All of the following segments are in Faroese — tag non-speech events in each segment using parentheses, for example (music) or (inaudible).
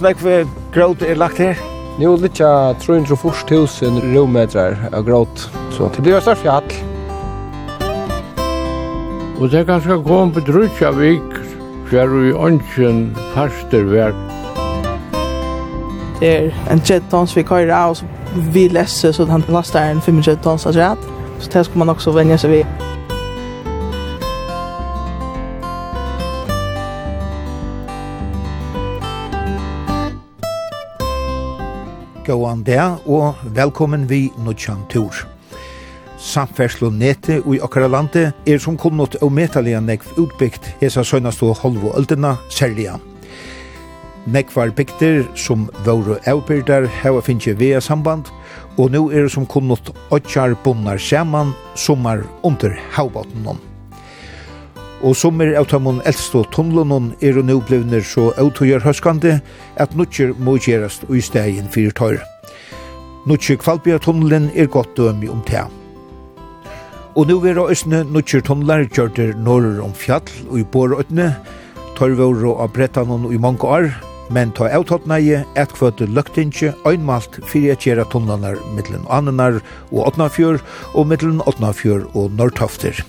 hvordan er det gråt er lagt her? Nu litja 340.000 rommetrar av gråt, så det blir større fjall. Og det kan skal gå på drutja vik, fjær vi ønsken faster vær. Det er en 30 tons vi kører av, så vi leser, så han laster en 25 tons av rett. Så det skal man også vende seg ved. Gåan der, og velkommen vi Nutsjan Tur. Samferslo nete i okkara lande er som kunnot og metalega nekv utbyggt hesa søgnast og holvo öldina særliga. Nekvar bygter som våru avbyrdar heva finnje vea samband, og nu er som kunnot okkar bunnar saman, sommar under havbotnen og sommer av tømmon eldst og tunnelån er og nøvblivner så autogjør høskande at nutjer må gjerast og i stegin fyrir tøyre. Nutjer kvalbjertunnelen er godt dømi om teg. Og nu vera østne nutjer tunnelar gjørter norr om fjall og i borøtne, tørvår og av brettanon og i mange år, men ta avtattneie et kvøte løktinje øynmalt fyrir at gjera tunnelanar mittlen Annenar og åtnafjør og mittlen åtnafjør og norrtofter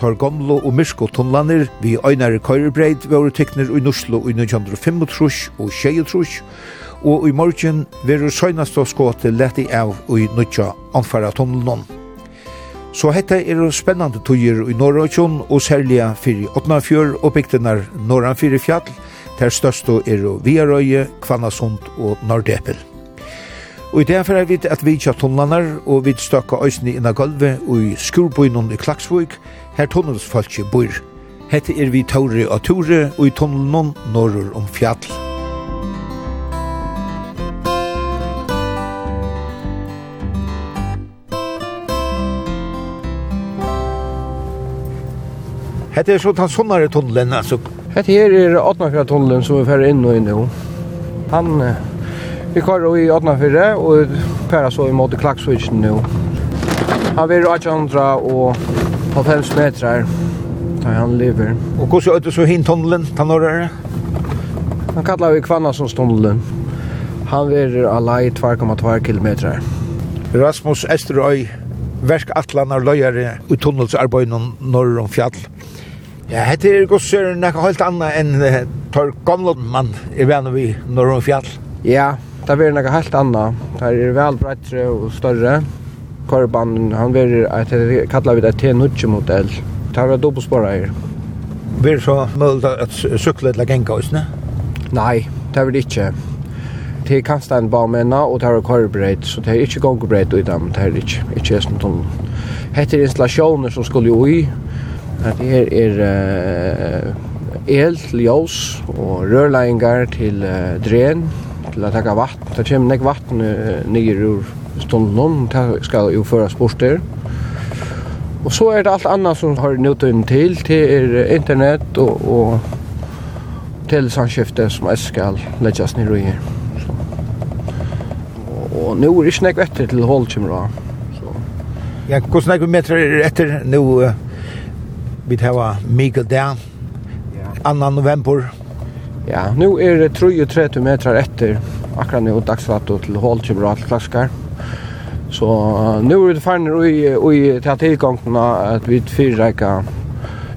tar Gomlo og Myrsko tunnlanir vi øynare køyrebreit våre tekner i Norslo i 1935 og 1936, og i morgen veru søgnast å skåte leti av i nødja anfara tunnelnon. Så hetta er spennande tøyer i Norrøkjon og særlig fyrir Åtnafjør og bygdenar Norranfyrir fjall, der største er Viarøye, Kvannasund og Nordepel. Og i det er vi at vi tja tunnlanar og vi stakka òsni inna gulvet og i skurbøynun i Klaksvøk, her tunnelsfolki bor. Hette er vi Tore og Tore, og i tunnelen norrur om fjall. Hette er så den sunnare tunnelen, altså. Hette her er Atnafjall-tunnelen som vi færre inn og inn i. Han, vi kører i Atnafjall, og pæra så i måte klaksvitsen nu. Han vil 1800 og på 5 meter där han lever. Och hur ser ut så hin tunneln tar norr. Han kallar vi kvanna som tunneln. Han verer alai 2,2 km. Rasmus Esterøy, versk atlanar løyare i tunnelsarbeidene norr om fjall. Ja, hette er gosser nekka helt anna enn tar gamla mann i venn vi norr om fjall. Ja, det er nekka helt anna. Det er vel brettere og større korban, han verir at kallar vi det T90-modell. Det var dobbelsporet her. Blir det så mulig at sykle eller genka oss, ne? Nei, det var det ikke. Det er kanskje en barmena, og det er korbreit, så det er ikke gongebreit i dem, det er ikke, ikke som tom. Hette er installasjoner som skulle jo i, at det er, er uh, el ljós og rørleiingar til uh, dren, til at taka vatn. Det kommer nek vatn uh, nyer ur stunden, det skal jo føres bort der. Og så er det alt annet som har nødvendig til, til er internett og, og telesamskiftet som jeg skal legges ned i her. Så. Og nå er det ikke nek etter til Holkimra. Ja, hvordan er det meter etter nå? Vi tar Mikael Dan, 2. november. Ja, nå er det 33 meter etter akkurat nå dagsfattet til Holkimra til Klaskar. Ja Så nu er det ferdig i, i til tilgangen at vi fyrreika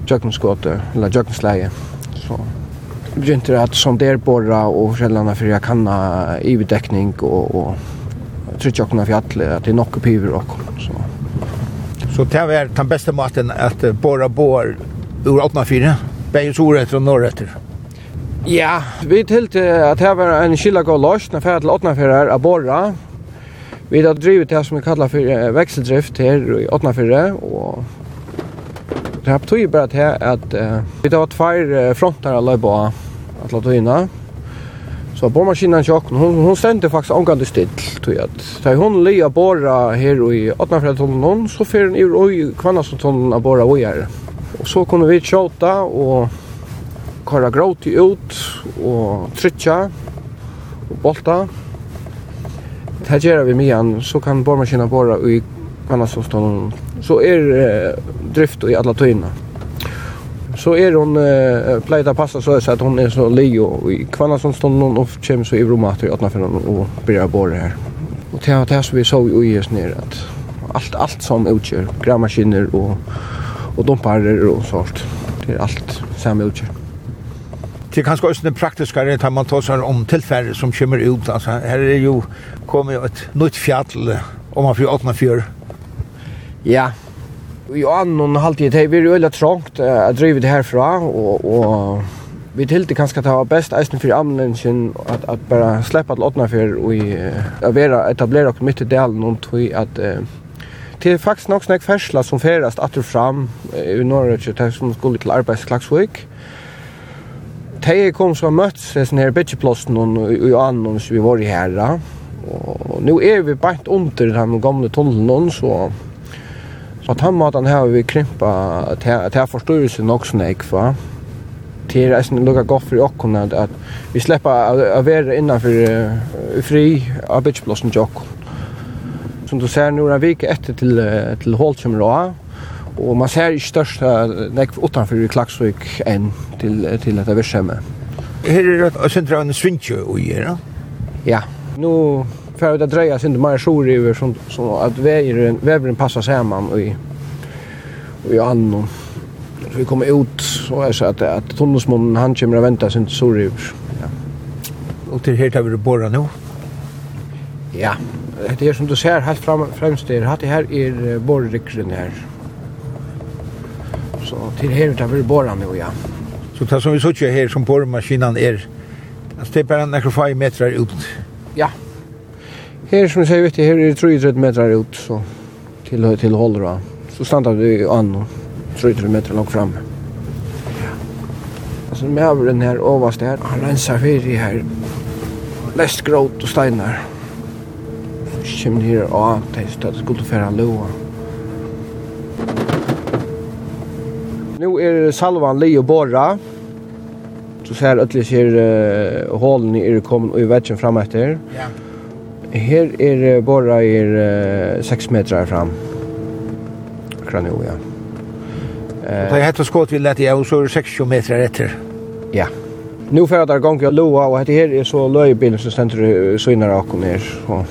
jøkkenskåte, eller jøkkensleie. Så vi begynte det at sonderbora og forskjellene for jeg kan ha ivedekning og, og trykkjøkkene for alle, at det er nok piver og så. Så det er den beste maten at bora bor ur 804, begge soretter og norr etter? Ja, vi tilte at det var en skillag og løs, når jeg til 804 er bora, Vi har drivit det som vi kallar för växeldrift här i Åtnafyrre och det här betyder bara det här att uh, vi har två frontar alla på att låta inna. Så borrmaskinen tjock, hon, hon ständer faktiskt omgående still Tog jag. Så hon lia borra här i Åtnafyrre-tunneln så fyrir hon ur Kvannasson kvannastunneln att borra oj här. Och så kommer vi tjota och köra gråti ut och trycka och bolta här gör vi med så kan borrmaskinen borra i Kanasåstaden. Så är eh, drift i alla tygerna. Så är hon eh, plejda passa så, så att hon är så leo i Kanasåstaden och kommer så i Romator i Atnafjärden och börja borra här. Och det här som vi såg i OIS ner att allt, allt som utgör, grävmaskiner och, och dumpar och sånt. Det är allt som utgör. Det er kanskje også den praktiske rett man tar om tilfære som kommer ut. Altså, her er jo kommet et nytt fjall om man får åpne fjør. Ja, i annen halvtid, det er veldig trångt å drive det herfra, og, og vi tilde kanskje at ta bäst best eisen for anledningen at, at bare slippe at åpne for og uh, være etablere oss midt i delen om tog at uh, det er faktisk nok snakk fersla som ferast att fram i Norge til som skulle til arbeidsklagsvik. Uh, de kom som har møtt här bitch plus någon i annen så vi var i her. Och nu är vi bare under den gamle någon så Så att han matan här vi krympa att här förståelse nog sån ek va. Det är en lucka gott för och kunna att vi släppa att vara innanför fri arbetsplatsen jock. Som du ser nu en vecka efter till till Holtsumra Og man ser ikke størst nekv utanfor i Klagsvik enn til, til dette virksomhet. Her er det sindra en svintje å gjøre? Ja. Nå får det dreia sindra mer sjor i som, som at veveren, veveren passar saman i, i annan. Så vi kommer ut, så er det at, at tunnelsmånen han kommer og venter sindra sjor i Ja. Og til her tar vi det borra nå? Ja. Det er som du ser helt frem, fremst der, at det her er borrikren her. Ja så till här vi borran nu ja. Så det som vi såg här som borrmaskinen är alltså det är bara några få meter ut. Ja. Här som säger vet du här är det 33 meter ut så till till håller då. Så stannar du an 330 meter långt fram. Ja. Alltså med över den här överst här han rensar för i här lästgråt och stenar. Så kommer det här och det skulle föra låa. Nu är salvan li och borra. Så ser ödlig ser uh, hålen er kommet och i vägen fram etter. Ja. Här är borra är 6 meter fram. Kran ja. Eh. Det heter skott vi lät jag så 60 meter efter. Ja. Nu får jag där gång jag loa och det här är så löjbilen som ständer så innan jag kommer ner. Så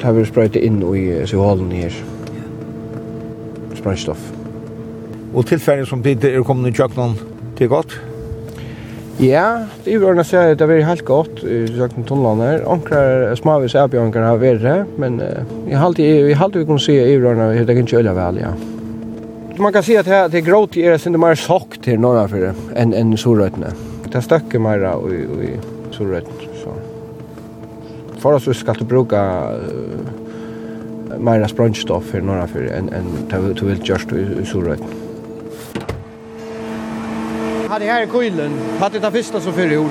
det här vill spröjta in i så hålen ner. Spröjstoff og tilfærdig som tid er kommet i kjøkkenen til godt? Ja, det er jo ordentlig å si at det har vært helt godt i kjøkken tunnelen her. Ankrar smavis erbjørnker har vært her, men jeg har alltid, jeg har alltid kunnet si at det er ordentlig at det ikke øye vel, ja. Man kan si at det, det er grått i er sin det mer sakk til norra for det enn en solrøytene. Det er støkker mer i, i solrøytene, så. For oss skal du bruke uh, mer sprøntstoff for norra for det enn en, du vil gjørst i solrøytene hade här i kylen. Hade det första så för i år.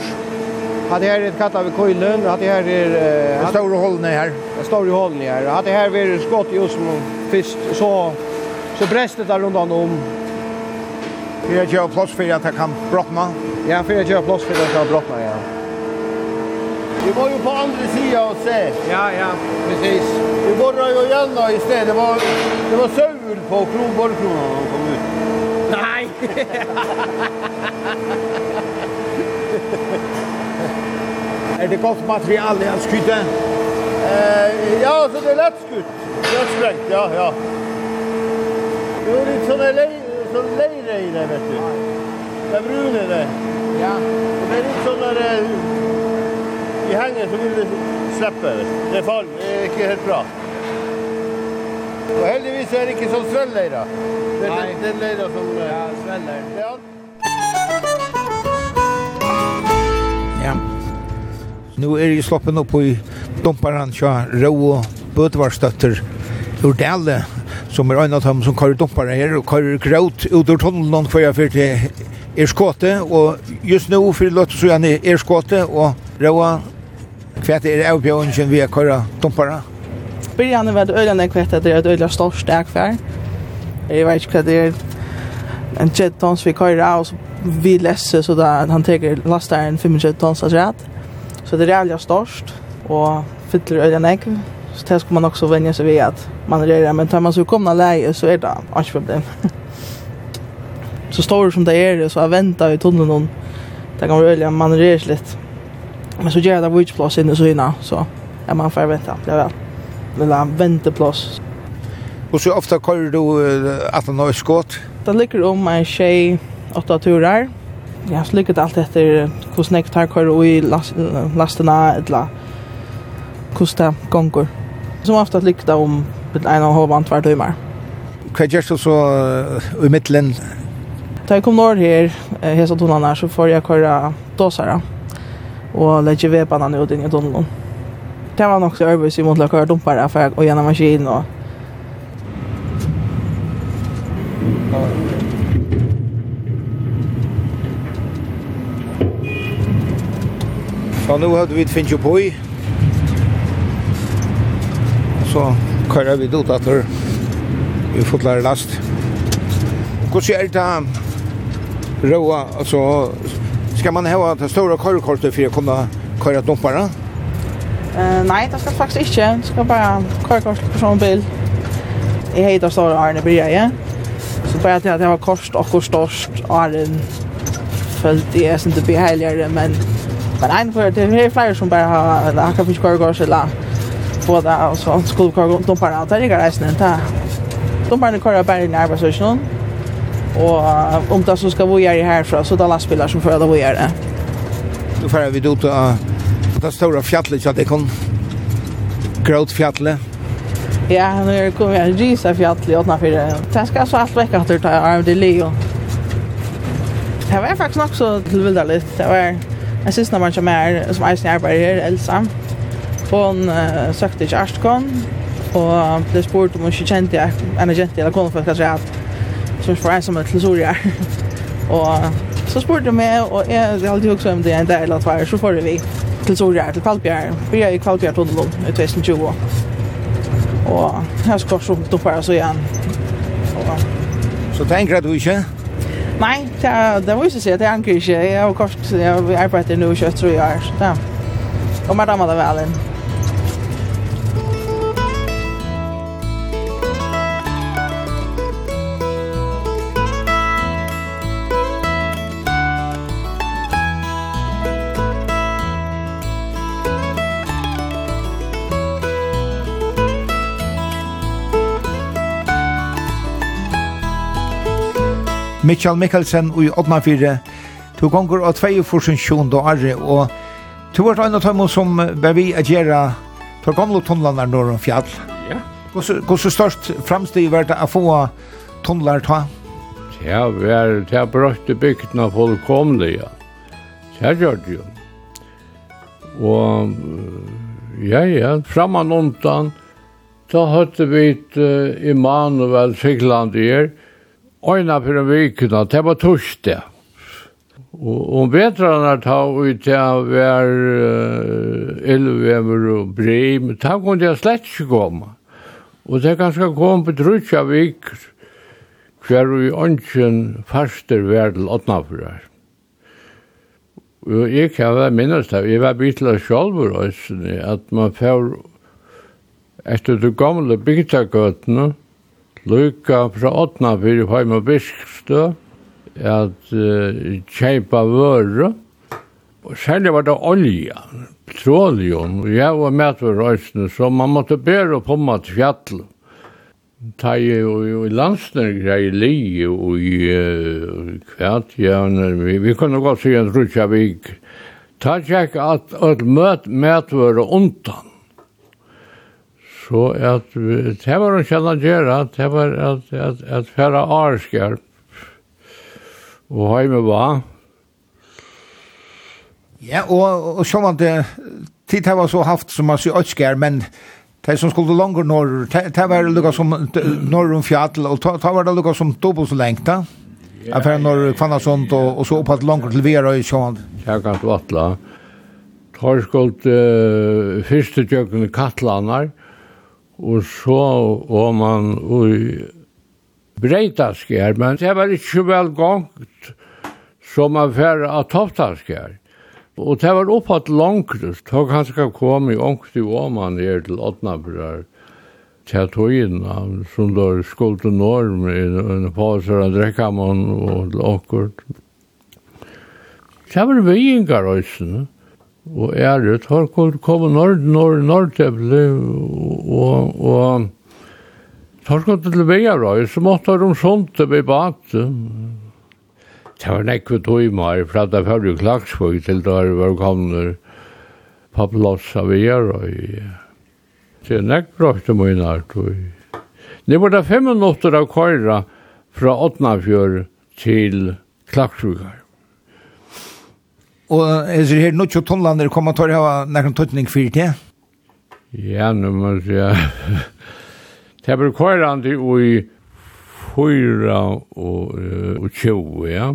Hade här ett katta vid kylen, hade här är eh stora hållen här. Det stora hållen här. Hade här vid skott i som fisk så så brästet där runt om. Vi har ju plats för att kan brottna. Ja, för att jag plats för att kan brottna ja. Vi var ju på andra sidan och se. Ja, ja, precis. Vi borrar ju igen då i. Det var, det var sövel på Kronborgkronan när de kom ut. Nej! (laughs) (laughs) er det godt material i hans skyte? Eh, ja, så det er lett skutt. Det er sprengt, ja, ja. Det er litt sånn lei, sånn leire i det, vet du. Det er brune det. Ja. Og det er litt sånn der, i hengen så vil det slippe det. Det er farlig, det er ikke helt bra. Og heldigvis er det ikke sånn svellleira. Det er den leira som... Ja, svellleira. Ja. nu er jeg sloppen opp i dumparen tja rå og Bødvarstøtter ur Dale, som er en av dem som kører dumparen her, og kører gråt ut ur tunnelen for jeg fyrt til Erskåte, og just nå fyrir løtt så gjerne er skåte, og rå hva er avbjøringen vi har kører dumparen? Byrjan er veldig øyne kvært at det er et øyne stort stegfær. Jeg vet ikke hva det er en 30 tons vi kører av, så vi leser så da han teker lastaren 25 tons av rett. Så det är jävligt störst och fyller öliga nägg. Så det ska man också vänja sig vid att man är det. Men tar man sig komna läge så är det inte problem. (laughs) så står det som det är så jag väntar i tunneln någon. Det kan vara öliga man är lite. Men så gör det vitsplats inne så innan så är man får vänta. Det är väl. Lilla vänteplats. Och så ofta kører du at han har skått? Det ligger om en tjej åtta turer ja, så ligger det alt etter hvordan jeg tar kvar og i lastene, eller hvordan det gonger. Som ofte ligger det om en og halv annet hver døymer. Hva gjør du så i midtelen? Da jeg kom nord her, hese tonene, så får jeg kvar dåsere og legger vedbanene ut inn i tunnelen. Det var nok så øvrigt i måte å kvar dumpere for å gjennom maskinen og Så nu hade vi ett finch på i. Så kører vi ut att vi får lära last. Hvordan er det råa? Altså, ska man ha det stora kørekortet för att kunne köra dumpere? Eh nej, det ska faktiskt inte. Det ska bara köra på sån bil. I heter så Arne Bria, ja. Så bara att det var kost och kost störst Arne följt det är inte behärligare men Men en för det är fler som bara har eller har kanske kvar går så la det och så skulle kvar de bara att det är nästan ta de bara kvar bara i arbetsstationen och om det så ska vi göra härifrån så då lastbilar som för att vi gör det då får vi ut ta det stora fjallet så att det kan gråt fjallet Ja, nu kommer jag risa fjallet åtna fyra. det. Sen ska så allt vecka att du tar arm till Leo. Det var faktiskt också till vilda lite. Det var Jeg synes når man kommer her, som er som arbeider her, Elsa, hun uh, søkte ikke Arstkon, og ble spurt om hun ikke kjente jeg, en agent eller kone for hva som som for en som er til Soria. og så spurte hun meg, og jeg, jeg alltid også om det en del av var, så får vi til Soria, til Kvalbjerg. Vi er i Kvalbjerg Tunnelom i 2020. Og jeg skal også opp til så igjen. Og, så tenker jeg du ikke? Nei, det, er, det viser seg at jeg anker ikke. Jeg har kort, jeg arbeider nå i 23 år. Da. Og mer damer det vel inn. Mitchell Mikkelsen i Odnafire. Du gonger av 2.47 da arre, og du var en av dem som var vi agera gjøre for gamle tunnlander når om fjall. Ja. Hvor så størst fremstid var det å få tunnlar ta? Ja, vi er til brøtte bygdene fullkomlige. Det gjør det jo. Og ja, ja, framan undan, da hadde vi et uh, Immanuel Sigland i her, øyna for en vikuna, det var torsdag. Og om vetrarna ta ut til var elvever og brim, ta kunne jeg slett ikke komme. Og det ganske kom på trutja vik, hver vi ønsken faster vær til åttnafrar. Og jeg kan være minnes det, jeg var bitla sjolver, at man får etter det gamle bygdagøtene, lukka fra åttna fyrir heim og biskstø, at uh, kjeipa vøru, og særlig var det olja, petroleum, og jeg var med for røysene, så man måtte bære og pomma til fjall. Ta i, i i landsner grei li, og i uh, kvært, ja, vi, vi kunne godt si en rutsja vik. Ta tjekk at öll møt med for undan Så at det var en kjellan gjerra, det var at, at, at færa arskjerp og heime var. Ja, og, og så var det, tid det var så haft som man sier øtskjer, men det som skulle langer norr, det var lukka som norr om fjall, og det var det lukka som dobbelt så lengt da. Ja, for når kvann sånt, og, og så opp at langer til vera i sjåan. Jeg kan vattla. Tar skuld uh, fyrste tjøkken kattlanar, og så var man i breitaskjær, men det var ikke vel gongt som man fer av topptaskjær. Og det var opphatt langt, så han skal komme i ångst i åman her til Åtnabrar, til togina, som da skulle til norm, en påsar av drekkamann og til åkkert. Det var vikingar også, ne? og er det har kommet nord, nord, nordtepple og, og tar skott til vegarøy, så måtte de sånt til bebate. Det var nekve meg for at jeg førte klagsvøk til da det var kommet på plass av vegarøy. Det er nekve brøkte mine artøy. Det var det fem minutter av køyra fra Åtnafjør til Klagsvøkar. Og er det her, nå ikke tonlander kommer til å ha noen tøtning for det. Ja, nå må jeg si. Det (laughs) blir kvarande i fyra og og tjoe, ja.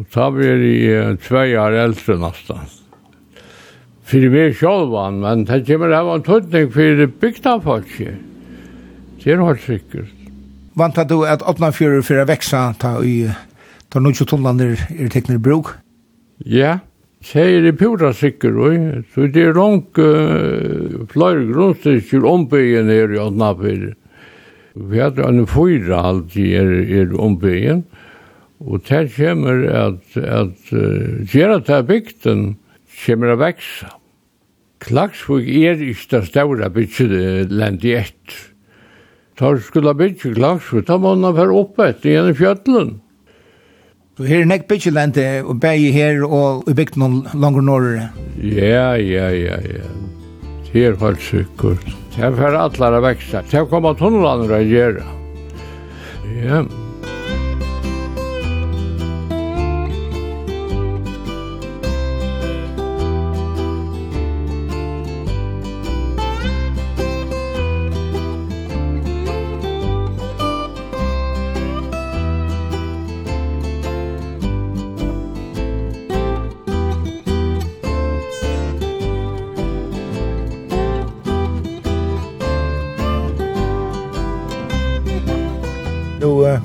Og da blir jeg tvei år eldre nesten. For vi er sjálvan, men det kommer av en tøtning for bygda folk. Det er helt sikkert. Vantar du at åpna fyrir fyrir veksa ta i ta nokju tonlander er teknir bruk? Ja, sier i pura sikker, oi. Så det er langt uh, flere grunnstykker ombyggen her i Åtnafyr. Vi hadde en fyra alltid er, er ombyggen. Og det kommer at, at uh, gjerne til bygden kommer å vekse. Klagsvig er ikke det større bygget land i ett. Tar skulle bygge Klagsvig, da må man være oppe etter gjennom fjøtlen. Så her er nekk byggjelente, og bæg her og i bygd noen langer norrere. Ja, ja, ja, ja. Det er helt sikkert. Det er for allar å veksta. Det er kommet tunnelene å gjøre. Ja,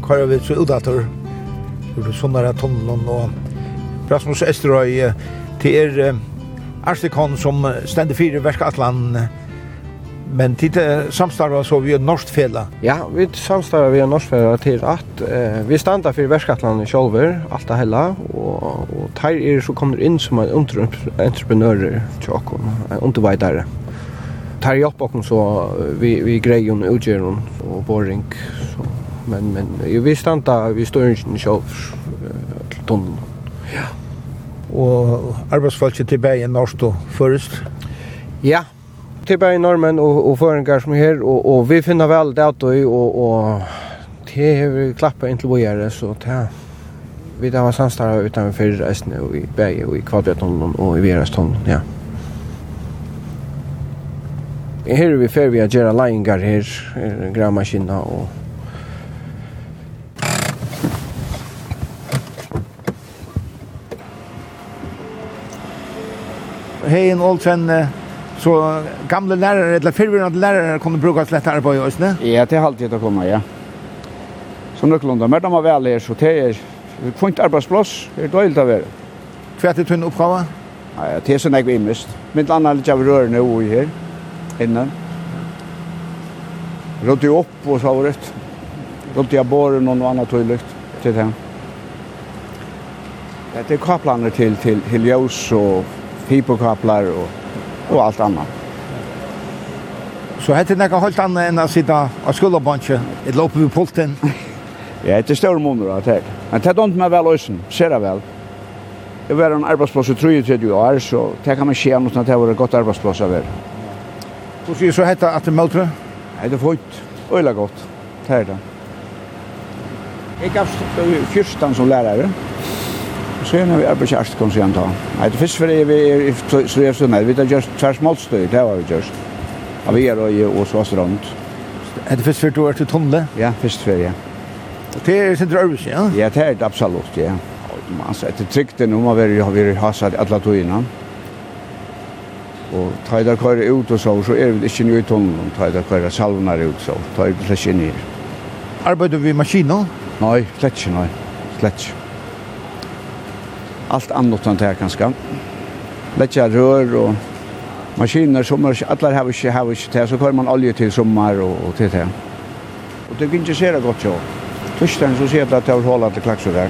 kører vi så udator ur sånne tunnelen og Rasmus Esterøy til er Arstikon som stender fire verskatlan men tid samstarva så vi norskt fela. Ja, vi samstarva vi norskt fela til at eh, vi standa fyrir verskatlan i Kjolver, alt det hella, og, og teir er så kommer inn som en entreprenører til okkom, en underveidare. Teir hjelp okkom så vi, vi greier utgjøren og boring, så men men vi standa vi står i sjølv till tunneln. Ja. Och arbeidsfolket tilbake i norsk då först. Ja, tilbake i normen och och føringer som er och och vi finner väl det at och, och det har vi klappet inntil vi gjør det, så det vi där var samstara utanför resten och i Berge och i Kvadratånden och i Verastånden, ja. Her er vi fer vi a gjøre leingar her, her og hegen og sen så gamla lärare eller förvirrande lärare kunde bruka slett här på just nu. Ja, det har alltid att komma, ja. Så någorlunda, men de har väl här så det är fint arbetsplats, det är dåligt att vara. Kvärt är tunn uppgåva? Ja, det är sån jag immest. Men annars lite av rörna och i här, innan. Rådde ju upp och så var det. Rådde jag bara någon annan tydligt till det. Det är kaplaner till, till, till ljus och hypokablar og, og alt annet. Så hette det ikke helt annet enn å sitte av skulderbåndje, et loppe ved pulten. (laughs) ja, det er større måneder av det. Men det er dumt med vel også, ser jeg vel. Jeg var en arbeidsplass i 33 år, så det kan man skje noe at det var et godt arbeidsplass av det. Hvor sier så hette at det møter? Nei, det er fint. Øyla godt. Det er det. Jeg gav 14 som lærere. Så gjerne vi arbeid kjærst kom siden ta. Nei, det første det vi er i Srev Sunnel, vi tar just tvers målstøy, det var vi just. Ja, vi er og så rundt. Er det første var du er til Ja, første var, ja. Og det er sin drøvelse, ja? Ja, det er det absolutt, ja. Altså, etter trykten om at vi har hasat alle togene. Og ta i der køyre ut og så, så er vi ikke nye i tunnelen. Ta i der køyre salvene ut så, ta i slett ikke nye. Arbeider vi maskiner? Nei, slett ikke, nei. Slett ikke allt annat än det här kanske. Lägga rör och maskiner som alla har inte har inte det så kör man olja till sommar och, och till det. Och det kan inte gott så. Torsdagen så ser det att jag vill hålla till klaxor där.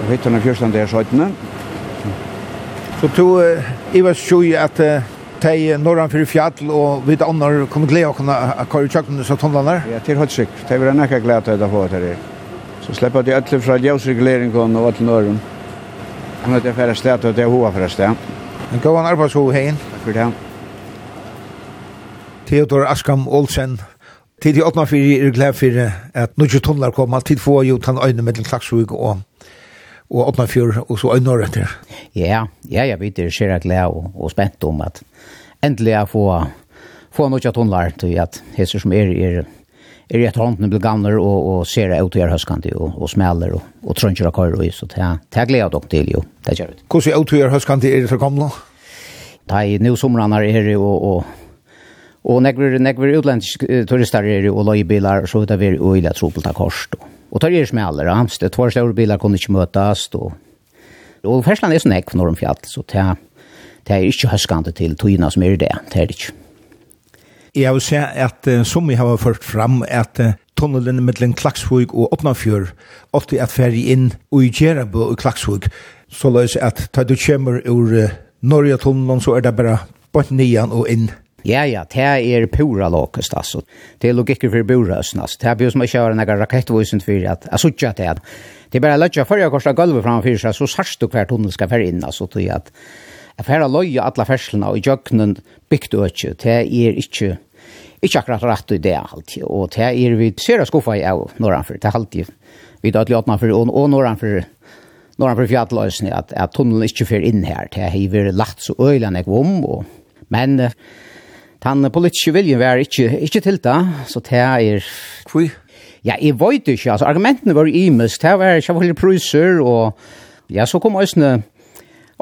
Jag vet den fjärsten där så öppna. Så to i var sjuj att tej norran för fjäll och vid andra kommer glädje att kunna köra i köknen så tonlarna. Ja, till hötsik. Det är väl en äkla glädje att få det där. Så släpper det ötler från ljusregleringen och ötlen öron. Han har det färre stället och det är hoa för stället. En god en arbetsho hein. Tack för det. Theodor Askam Olsen. Tid i 84 er glad for at nødvendig tunnlar kom. Tid få jo tann øyne mellom Klaksvig og og 84 og så øyne etter. Ja, ja, jeg vet det er skjer glad og, og spent om at endelig jeg får, få nødvendig tunnlar til at hesser som er, er er är rätt hånden blir gamlar og, og ser det ut och gör höskande og, och smäller og, och trunchar och kör och så det, Tack glädje dere til jo, Det gör det. Hur ser ut och gör höskande är det för gamla? Nej, nu somrarna är det och og, Og nekver, nekver utländsk turister er og løybilar, så er det er øyla tropelta kors. Og og tar er smeller, ja. Det tvær større bilar kunne ikke møtes. Og, og Fersland er så nekv når de fjall, så det det er ikke høskande til tøyina som er det. Det er det ikke. Jeg vil se at som jeg har ført fram, at tunnelen mellom Klaksvig og Åtnafjør alltid at ferdig inn og i Gjerabø og Klaksvig. Så løs at da du kommer ur uh, Norge-tunnelen, så er det bare bort nian og inn. Ja, ja, det er pura lokest, altså. Det er logikker for pura altså. Det er bare som jeg kjører noen rakettvoisen for at jeg sutja til at det er bare løtja før jeg korset gulvet framfyr seg, så sørst du hver tunnel skal ferdig inn, altså, til at Jeg færa løye alle ferslene og jøkkenen bygd og ikke. det er ikke, ikke akkurat rett i det alltid, og det er vi ser skuffa i av norranfor, det er alltid vi da til Åtnafyr og, og norranfor, norranfor fjalløsene, at, at tunnelen ikke fer inn her, det er vi lagt så øyland jeg om, og, men den politiske viljen var ikke, ikke til det, så det er... Hvor? Ja, jeg vet ikke, altså argumentene var imest, det var ikke veldig pruser. og ja, så kom også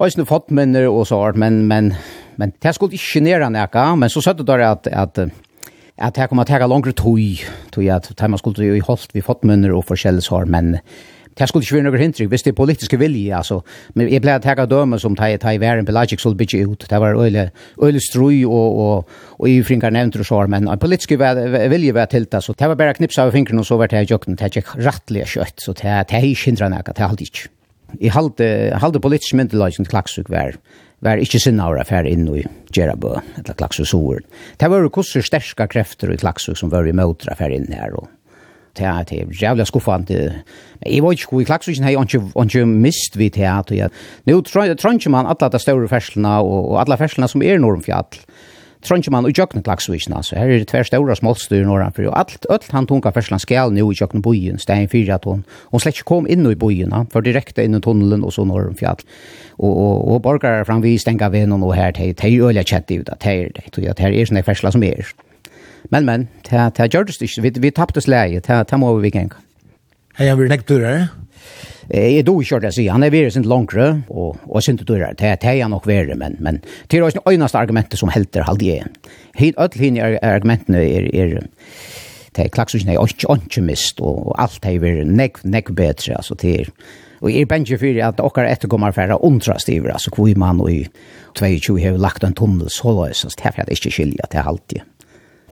Øysene fått minner og så art, men, men, men det skulle ikke nere nekka, men så søtte det at, at, at det kommer til å ta langere tog, tog at det man skulle jo i holdt vi fått minner og forskjellig sår, men det skulle ikke være noe hindring, hvis det er politiske vilje, altså. Men jeg ble ta døme som ta ta i verden på pelagic skulle bytje ut, det var øyelig, øyelig strøy og, og, og i frinkar nevnt og sår, men en politiske vilje var til det, så det var bare knipsa av fingrene og så var det i jøkken, det er ikke rettelig kjøtt, så det er ikke hindra nekka, det er alltid ikke i halde halde politisk myndelag klaksuk vær var ikkje sinna av affær inn i Gerabø, eller Klaksø Soer. Det var kusser sterska krefter i Klaksø som var i motra affær inn her, og det er det jævla skuffant. Jeg var ikke god i Klaksø, jeg har ikke mist vi til at, nå tror ikke man alle de større ferslene, og alle ferslene som er norm fjall, Trondheim og Jøkken Klaksviken, altså. Her er det tver store smålstyr nordanfor, og alt, alt han tunga ferslan skal nu i Jøkken bojen, stein fyra at hun, hun slett ikke kom inn i bojena, for direkte inn i tunnelen og så norr om fjall. Og, og, og borgare framvi stenga venen og her, det er øyla kjett i det, det er det, her er sånne fersla som er. Men, men, det gjør det ikke, vi, vi tappte slæget, det må vi gjenga. Hei, han blir nekturer, Jeg då ikke det sier, han er virus ikke langere, og, og synes du det, det er han nok verre, men, men det er også øyneste argumentet som helter halde igjen. Hid, ødel hinn argumenten er, er, det er klaksusene nej och ønskjemist, og, och alt är väl neck neck bättre alltså till og er bensje fyrir at okkar etterkommar færre undrast iver, altså hvor man og i 22 har lagt en tunnel så løs, så det er ikke skilja til halvtid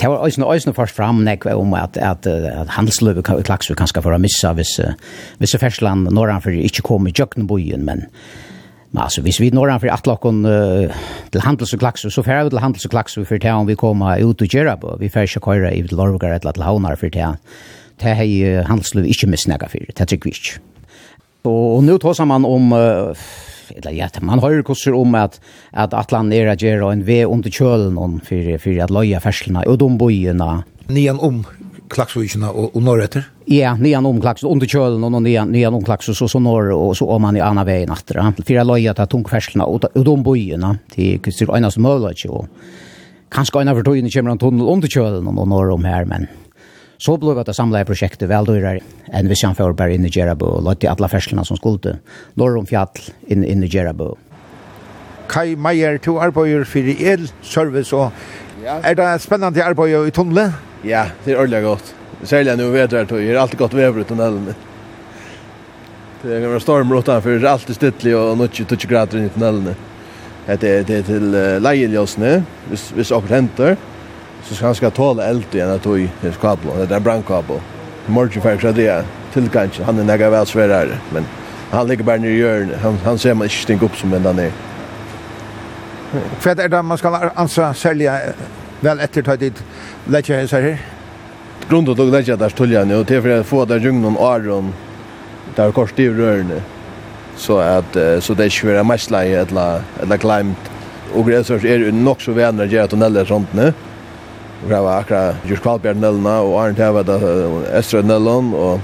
det var øyne øyne først fram nek om at, at, at handelsløyve i Klaksvik kan skal være missa hvis, hvis Fersland norranfor ikke kom i Jøknebojen, men Men altså, hvis vi når han for at lakken uh, til handels og klaks, så færre vi til handels og klaksu for det om vi kommer ut og gjør på. Vi færre ikke køyre i Lorvgar eller til Havnar for det. Det har handelsløyve ikke misnægget for det, det er vi ikke. Og nå tar man om uh, eller ja, man hører kurser om at, at Atlan er at gjøre en vei under kjølen for, for at løye ferslene og de bøyene. Nian om Klaksvikina og, og norretter? Ja, nian om Klaksvik, under kjølen og nian, nian om Klaksvik, så, så norr og så om man i anna veien atter. For at løye til tungferslene og, og de bøyene til Kristur Øynas Møller. Kanskje en av tøyene kommer en tunnel under kjølen og norr om her, men Så blev det samlade projektet väl då är en vi sen för bara in i Jerabo och låt de alla färslarna som skulle norr om fjall in, in i Jerabo. Kai Meyer to Arboyer för el service og er det spennende arbeid i tunnelen? Ja, det er ordentlig godt. Særlig når vi vet at det er alltid godt vever i tunnelen. Det er en storm rundt for det er alltid stittlig og nå ikke grader i tunnelen. Det er til leieløsene, hvis, hvis akkurat henter så ska han ska tåla eld igen att i skabeln. Det är brandkabel Morgen för så det till kanske Han är näga väl svärare. Men han ligger bara nere i hjörnet. Han, han ser man inte stänga upp som en där. För det är det man ska ansa sälja väl efter ta dit lägga här så här. Grundet låg lägga där stulja nu. Och det för att få där djungeln och aron. Där kors i rörne. Så att så det är svåra mässla i ett la, ett la klimt. Och gräsörs är det nog så vänner att göra tunneller sånt nu det var akkurat just kvalbær nellna og Arne hava ta estra nellon og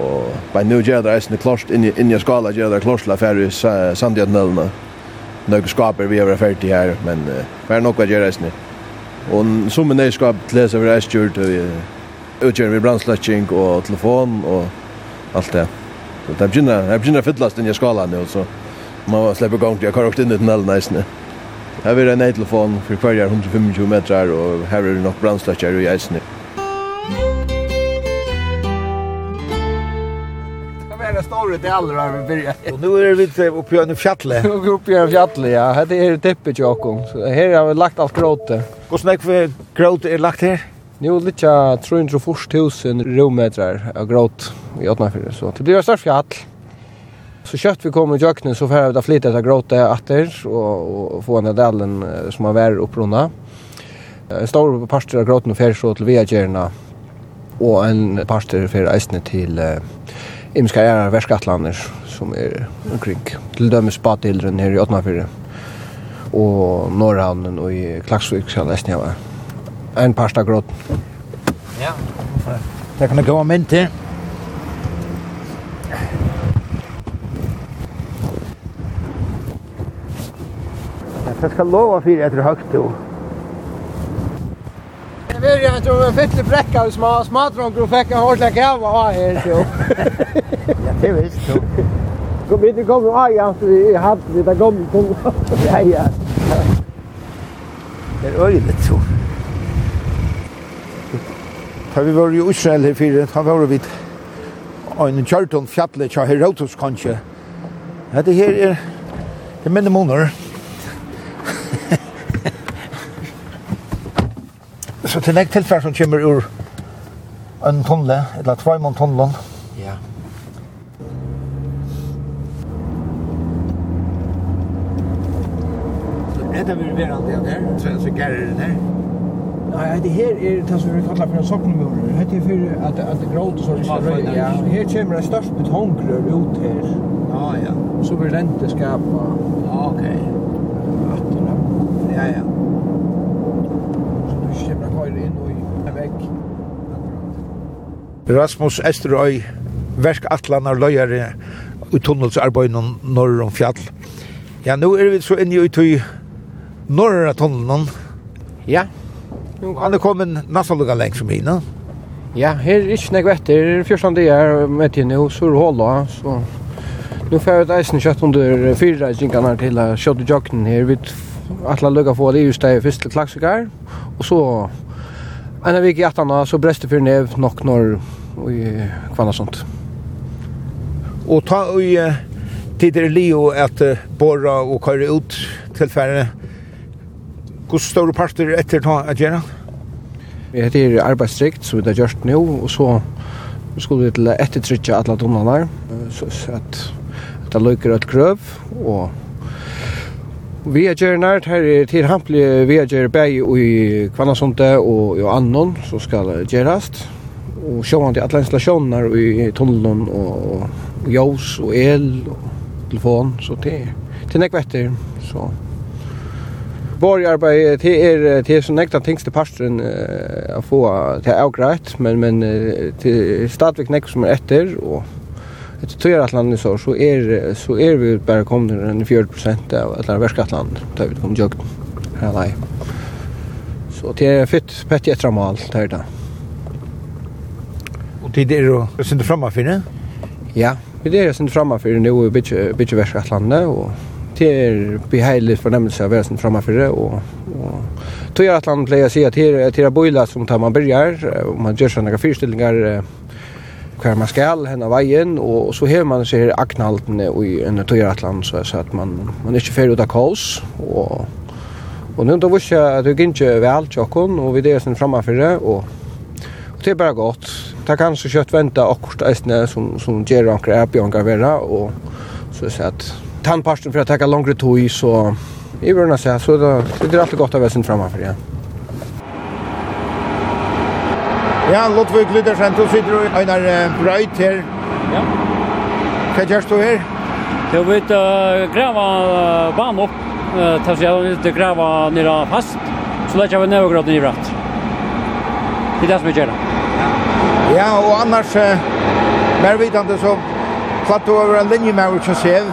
og by new jet der isne klost in in your skala jet der klost la ferri sandia nellna. Nok skaper vi over ferdig her men fer nok jet isne og som nei skap lesa vi er stjort vi utgjør vi brandslatching og telefon og alt det så det begynner det begynner fyllast in i skala nu så man släpper jeg korrekt in ut nellna isne Her er en telefon for hver 125 meter, og her er det nok brannslakker i eisene. Det er store deler av vi byrjar. Og nå er vi oppe i en fjattelig. (laughs) oppe i en fjattelig, ja. Her er det tippet i åkken. Her har vi lagt alt gråte. Hvordan er det gråte er lagt her? Nu er litt av 340 000 rometrar av gråt i Åtnafjord. Så det blir en større fjall. Så kött vi kommer i jöknen så får vi ta flytta till gråta åter och, och få en delen som har varit upprunda. En stor parter av gråten fer så till Viagerna och en parter fer ästne till uh, Imska Järar Värskatlander som är omkring till dömes Batildren här i Åtnafyre och Norrhamnen och i Klaxvik ska läsna va. En parter gråten. Ja. Det kan gå om inte. Jeg skal lova fyrir etter høgt jo. Jeg vil jo, jeg tror jeg fytlig brekka hos smadronger og fikk en hårdleg av av her, jo. (laughs) Ja, det visst, jo. Kom hit, kom jo av, ja, vi hadde litt av gamle tunga. (laughs) Ja, ja. (laughs) Det er øyelig, jo. Da vi var i Israel her fyrir, da var vi en kjørtun fjallet kja Herotus kanskje. Ja, det her er, det er minne måneder. så til nek tilfell som kommer ur en tunnel, eller tveimann tunnelen. Ja. Etta vil vera alt det der, så så gærer det der. Nei, det her er det som vi kallar for en sokkelmur. Det er for at at gråt og sånt skal røya. Ja, her kommer det størst betongrør ut her. Ja, ja. Så blir rente skapa. Ja, okej. Ja, ja. Rasmus Esterøy, verk atlanar løyare i tunnelsarbeidene norr om fjall. Ja, nå er vi så inne i tøy norra tunnelen. Ja. Han er kommet nesten lukka lengt som inn, Ja, her er ikke nek vetter, Første det er med tiden hos Surhåla, så... Nu får jeg et eisen kjøtt under fire reisingene til kjøtt og jøkken her. Vi atla lukka få det just det første klaksikar, og så... En av vik i atana, så breste fyrir nev nok når i kvanna sånt. Og ta i uh, tider Leo at uh, borra og køyre ut til færre. Hvor store parter etter ta at gjøre? Vi heter arbeidsstrikt, så vi har gjort nå, og så skulle vi til ettertrykket alle dommene der, så at det løyker et grøv, og vi har gjerne nært her er til Tirhampli, vi har gjerne bæg i Kvannasonte og i Annon, så skal det gjøres og sjåan til alle installasjoner i tunnelen og, og jås og el og telefon, så det til nekvetter så Borg arbeid, det er, det er så nekta tingste parstren uh, å få til avgreit, men, men til stadvik nek som er etter, og etter tøyre atlandet så, så er, så er vi bare kommet enn 40% av atlandet verskatland, da vi kom jøgden her lei. Så det er fytt pett i etter mal det er det. Og tid er å sinde framme for det? Ja, vi er sind sinde framme for det nå i Bitjeverskatlandet, og det er beheilig fornemmelse av å være sinde for det, og, og tog jeg at han pleier å si at her er tira som tar man byrjar, og man gjør sånne fyrstillingar hver man skal henne veien, og så hever man seg her aknhaltene i en tøyeratland, så, så at man, man ikke fer ut av kaos, og, og nå da visste jeg at det gikk ikke vel tjokken, og vi det er sånn fremme for det, og det är bara gott. Det kan så kött vänta och kort ästne som, som ger ankar är björnkar vara och så så att tandpasten för att ta längre tid så i värna så så det, det är alltid gott att vara sin framför igen. Ja, Lotvig Lydersen, du sitter i en uh, röjt her. Ja. Hva gjørs du her? Det vil uh, grava uh, banen opp, uh, tar jag jeg grava nere fast, så lägger vi ner och nedgraden i bratt. Det är det som vi gör. Ja, og annars, eh, mer vidande så platt du over en linje med hva sev.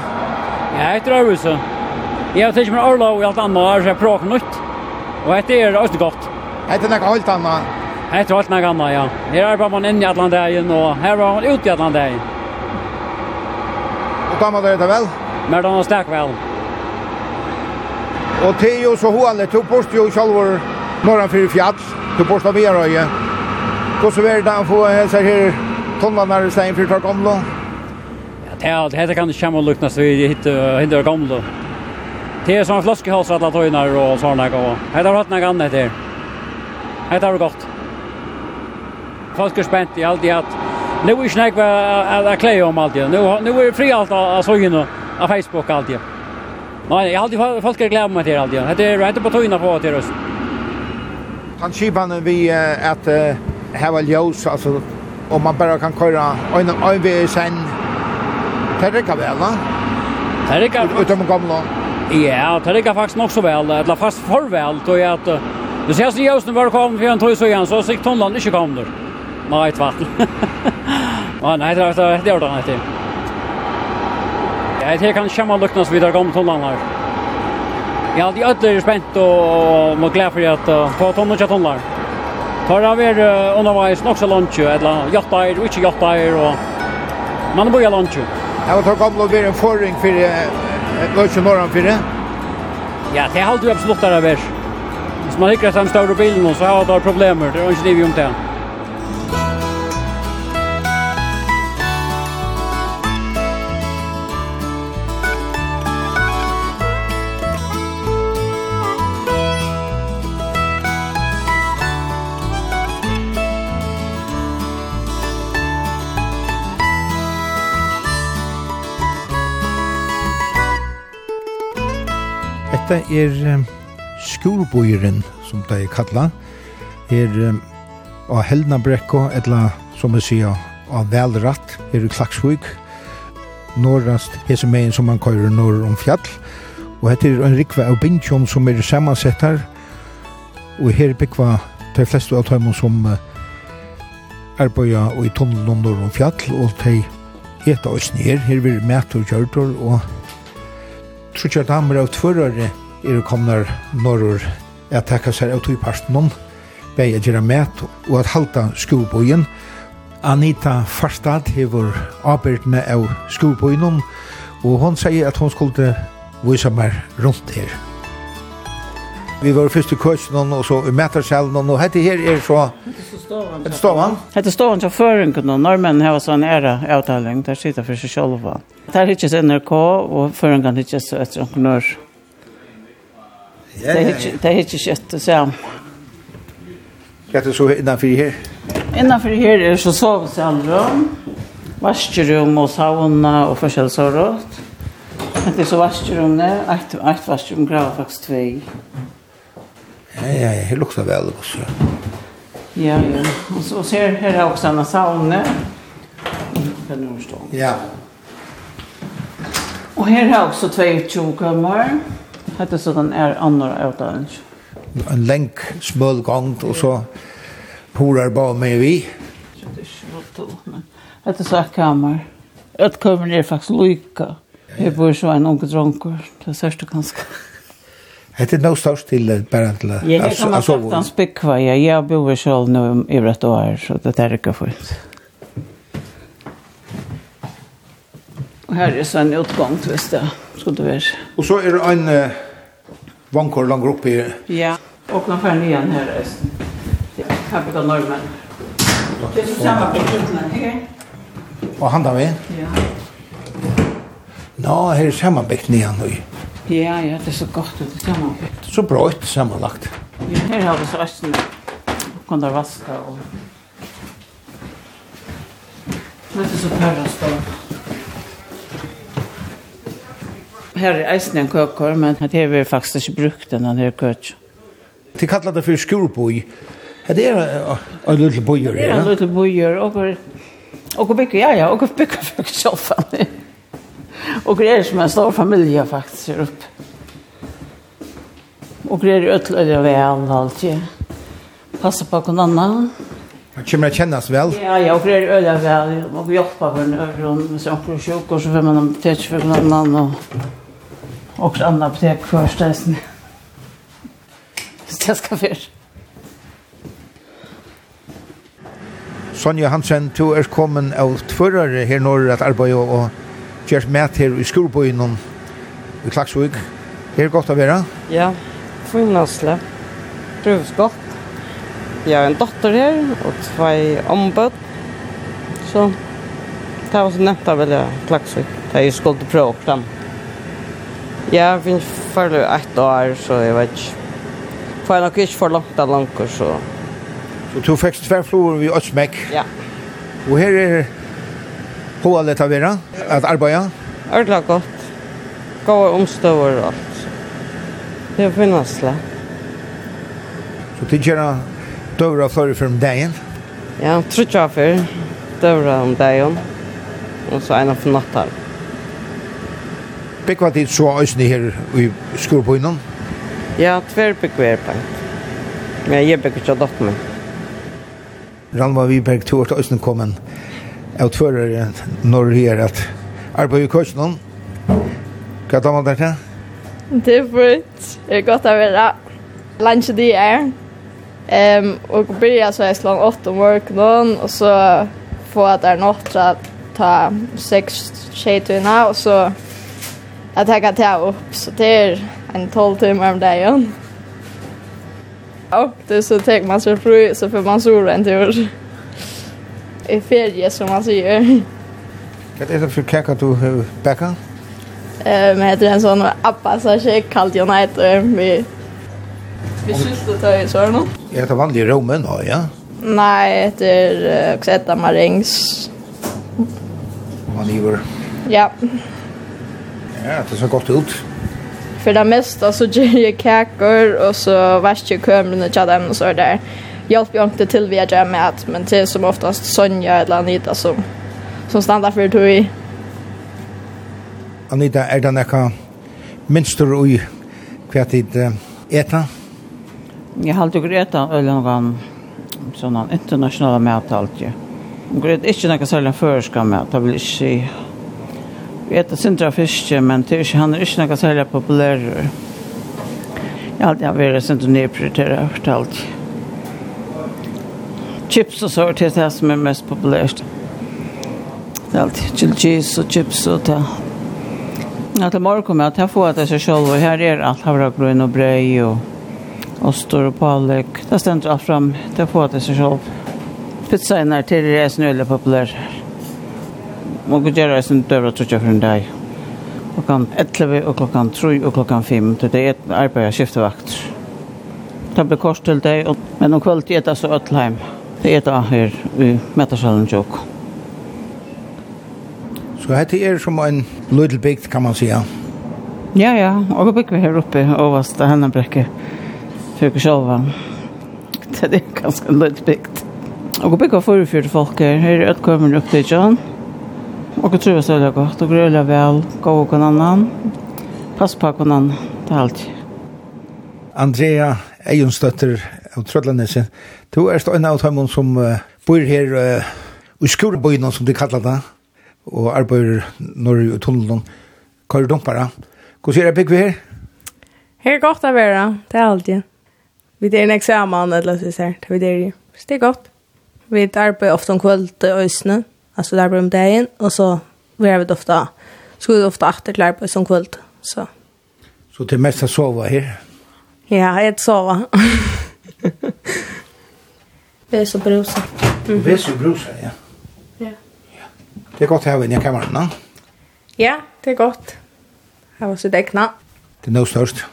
Ja, jeg tror det så. Jeg har tenkt med Arla og alt annet, og jeg prøver nytt. Og dette er også godt. er nekka alt annet? Hette alt nekka annet, ja. Her er bare man inne i Atlanteien, og her var man ute i Atlanteien. Og damer dere det vel? Men det var sterk vel. Og det er jo så hovedlig, du bort jo selv norran fyrir fjall, du bort av Vierøye. Hvordan vil det få hese her tonnene i stedet for tar ta gamle? Ja, det heter kan det komme og lukne så vi hittar gamle. Det är sånn flaskehals alle och såna sånne. Det har varit noe annat här. Det har vært godt. Folk är spänt i allt i att Nu är snack vad att klä om allt det. Nu nu är fri allt att så ju på Facebook allt det. Nej, jag har alltid folk är glada med det allt det. Det är rätt på tojna på det röst. Han skipan vi att hava ljós, altså, om man bara kan køyra en en vei sen. Det rikker va? Det. Utom gamla. Ja, det faktiskt faktisk nok så vel, eller fast för väl då jeg att Du ser så ljøsene var kom för en tog så igen så sig Tonland inte kom der. Nej, tvärt. vatten. (laughs) nej, det er det ordet han inte. Jag tror kan kjemme luknes vidare kom Tonland här. Ja, er alltid ødelig spänt och må glede för att få Tonland och Tonland. Tar av er underveis nok så lunch eller jottar, og ikke jottar og man bor i lunch. Jeg tar gamle og være en forring for lunch norran for det. Ja, det er du absolutt der er Hvis man ikke har den større bilen så har det problemer, det er ikke liv om det. Hette er skolboiren, som det er kalla, er av Helnabrekko, etla, som jeg sier, av Velratt, er i Klaksvig, norrast, hese megin som man køyrer norr om fjall, og hette er en rikve av Bindtjom som er samansett her, og her byggva de fleste av tøymon som arbeida og i tunnelen norr om fjall, og de eta oss ned her vil mætur kjørtor, og trutjar damer av tvørare er komnar norrur at takka seg av tøyparstnum bei at gjera met og at halda skobojen. Anita Farstad hevur arbeidne av skobojen og hon sier at hon skulle vise meg rundt her. Vi var først i kursen og så i metersjelen og hette her er så... Hette Stavan? Hette Stavan til føringen og normen har sånn ære avtaling der sitter for seg selv. Det Der hittes NRK og føringen er ikke så etter noen entreprenør. Det er ikke kjøtt og sam. Hva er det så innanfor her? Innanfor her er så sovesalrum, vaskerum og sauna og forskjellig så rått. Det er så vaskerumne, eit, eit vaskerum graver faktisk tvei. Ja, ja, ja, det luktar väl også. Ja, ja. Och så ser här också en sauna. Kan du förstå? Ja. Och här er också två tjokammar. Hette så den är andra utan. En länk smöl gång och så horar bare med vi. Hette så ett kammer. Et kammer er faktiskt lika. Jeg bor så en unge dronker. Det är särskilt ganska. Det er noe størst til bara till att sova. Ja, kan man sagt han spikva, Ja, jag bor selv nå i rett år så det er ikke fullt. Og her er så en utgång till det skulle være. Og så er det en uh, vankor långt oppe i... Ja, og nå får igen Her Här brukar normen. Det er så samme på utlänning, ikke? Og han da vi? Ja. Nå, her er sammanbyggt nian nu. Ja, ja, det er så godt ut. er sammenlagt. Så bra ut sammenlagt. Ja, her har vi så østen. kan der vaska og... Det er så pærrest da. Her er eisen en køkker, men det har vi faktisk ikke brukt den her køkker. De kallar det for skurboi. Det er en liten bojer. Det er en liten bojer, og... Og bygger, ja, ja, og bygger for kjølfene. Og det er som en stor familie faktisk här uppe. Og det är ötlöjda väl allt ju. Passa på någon annan. Man kommer att kännas väl. Ja, ja, og det är öliga väl. Og vi hjelper hjälper en øvron med saker och sjuk og så får man apotek for någon annan Og och också apotek for stedet. Så det skal være. Sonja Hansen, du er kommet av tvørere her når at arbeid og gjort med her i skolbøyen i Klagsvig. Er det godt å være? Ja, finnasle. Prøves godt. Jeg har en dotter her, og tvei ombud. Så det var så nevnt av veldig Klagsvig. Jeg skulle prøve opp den. Jeg finnes ferdig ett år, så jeg vet ikke. For jeg nok ikke for langt av langt, så... Så du fikk tverrflor ved Øtsmek? Ja. Og her er på alle det til å være? At arbeide? Ordentlig godt. Gåa omstøver og alt. Det finnes det. Så det gjør døvra før for om dagen? Ja, tror jeg før. Døvra om dagen. Og så en av natten. Bekva tid så øsne her i skolpøynen? Ja, tver bekva er på. Men jeg bekva ikke av min. Ranva Viberg, du har øsne kommet utfører når det er at arbeid i kursen. Hva tar man der til? Det er fint. Det er godt å være. Lanske de er. Um, og börja så jeg slår åtte om morgenen, og så få at det er nått til å ta seks tjejtøyene, og så at jeg kan ta opp, så det er en tolv timer om dagen. Och det så tänker man sig fru så får man solen en tur i ferie som man säger. Vad är det för kaka du har backat? Ehm heter en sån appa så jag kallt jag night med Vi syns det tar så här nu. Ja, det vanlig romen då, ja. Nej, det är också ett marängs. Man iver. Ja. Ja, det ser gott ut. För det mesta så gör jag kakor och så vaskar kömren och tjadar och så där hjälper jag inte till via jag med att men det är som oftast Sonja eller Anita som som stannar för det. Anita är den där minst du i kvartid äta. Jag har alltid äta eller någon sådana internationella mat alltid. Jag vet ikke noe særlig förska mat. det vil ikke si. Vi etter sindra fiske, men det er ikke, han er ikke noe særlig populärer. Jeg har alltid varit sindra nedprioriterad för allt chips och så det här som är mest populärt. Det är alltid chili cheese och chips och det. Ja, till morgon kommer jag att jag får att det sig själv och här är allt havragrön och brej och ostor och palek. Det ständer allt fram. Det får att det sig själv. Pizza är när till det är snöjliga populärt. Man kan göra sin dövra trutja för en dag. Klockan 11 och klockan 3 och klockan 5. Det är ett arbete jag skiftar. Det blir kors till dig. Men om kvällt det så ötla hemma. Det er det her i Metasalen Jok. Så dette er som en little bygd, kan man säga. Ja, ja. Og vi bygger her oppe, overst av Hennabrekke, sjølva. (laughs) Det er ganske en little bygd. Og vi bygger for fyrir folk her. Her er et kommer opp til John. Og vi tror det er godt. Og grøler vel, gå og en annan. Pass på en annan. Det er alt. Andrea Eijonstøtter av Trødlandese. Du er en av dem som uh, bor her uh, i skolebøyene, som de kallar det, og arbeider når i tunnelen. Hva er dumpere? Hvordan er det bygg vi her? Her er godt å være, det er alltid. Vi er en eksamen, eller så ser det vi er. Så det er godt. Vi arbeider ofte om kveld til øsene, altså der arbeider om dagen, og så vi er vi ofte, skulle vi ofte etter til arbeid som kveld. Så. så det er mest å sove her? Ja, jeg sover. (laughs) (laughs) Ves og brusa. Mm. Ves og brusa, ja. Ja. ja. Det er godt her inne i kameran, da. Ja, det er godt. Her var så egna. Det er noe størst.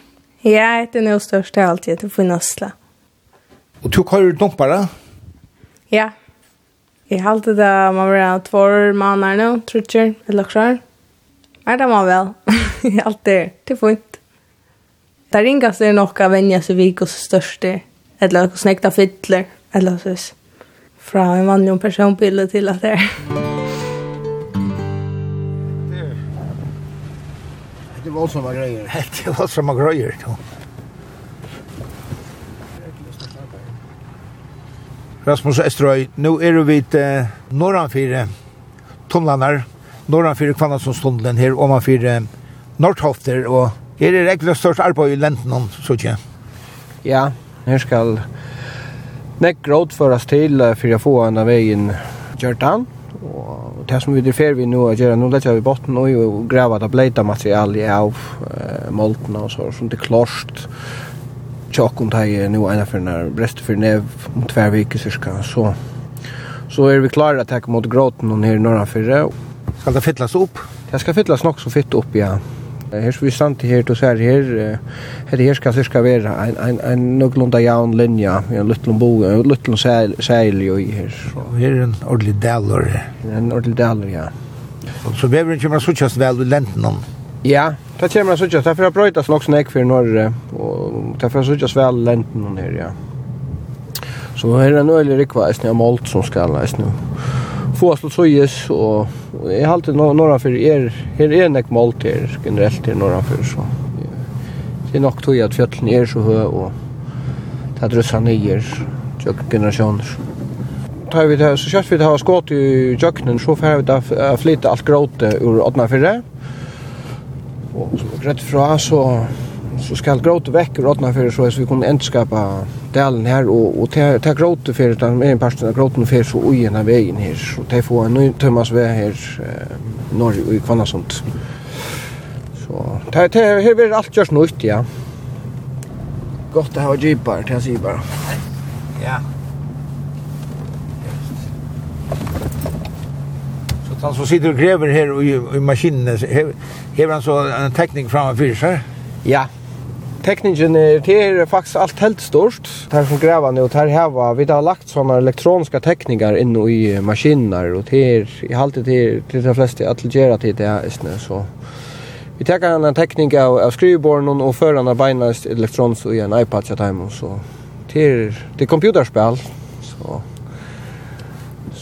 Ja, det er noe størst. Det er alltid til å få nøsla. Og du kører dumpere? Ja. Jeg halte det må være två måneder nå, tror jeg, eller klart. Nei, det må vel. (laughs) Jeg halte det. Det er fint. Det ringaste er nok av venner som vi ikke er største. Ja eller något snäckta fyller eller så från en vanlig personbil till att det är. Det var som var grejer. (laughs) Det var som var grejer då. Rasmus Estrøy, nå er vi til Norranfire Tomlander, Norranfire Kvannatsonstunnelen her, og manfire Nordhofter, og her er det egentlig størst arbeid i lenten om, så ikke? Ja, Her skal nekk gråd føres til for å få en av veien gjørt an. Og det som vi driver vi nå å gjøre, nå letter vi botten og jo grava det bleita materialet av uh, moltene og så, som det klost. Tjokken tar jeg nå ena for når brest for nev om tver viker cirka, så så er vi klare å ta mot gråten og nere norrfyrre. Skal det fytlas opp? Det skal fytlas nok så fytt opp, ja. Her som vi stand her, til sær her, her, her skal cirka være en, en, en nøglunda jaun linja, en luttlund bo, en luttlund seil, seil jo i her. Så. Her er en ordentlig dalor. En ordentlig dalor, ja. Så veveren kommer suttjast vel i lenten? Ja, det kommer suttjast, ta fer brøytas nok snakk fyrir Norge, og ta fer suttjast vel i her, ja. Så her er en øyelig rikva, eisne, av malt som skal, eisne, få oss til søyes, og jeg har alltid noen for er, her er nek mål til generelt her noen for, så det er nok tog at fjøtlen er så høy, og det er drøssa nyer, tjøk generasjoner. Tar vi det, så kjøtt vi det har skått i jøkkenen, så får vi det flytta alt gråte ur åttna fyrre, og rett fra så så skal gråte vekk rådna for så vi kunne endskapa delen her og, og ta, ta gråte fyrir den er en parten av gråten for så ui en av veien her. Så ta få en ny tømmas vei her eh, norr i Kvannasund så ta, ta, her blir alt gjørs nøyt, ja. Godt å ha jeepar, jeg sier bara. Ja. Så han så sitter og grever her i, i maskinene, hever han så en tekning framme fyrir seg ja tekningen er det er faktisk alt helt stort. Det er som grevene, nu, det her vi har lagt sånne elektroniska tekninger inn i maskiner, og det er, i halte til, til de fleste atlegera til det her, så vi tar en tekning av, av skrivborden og fører en beinast elektrons i en iPad til dem, så det er, det er computerspill, så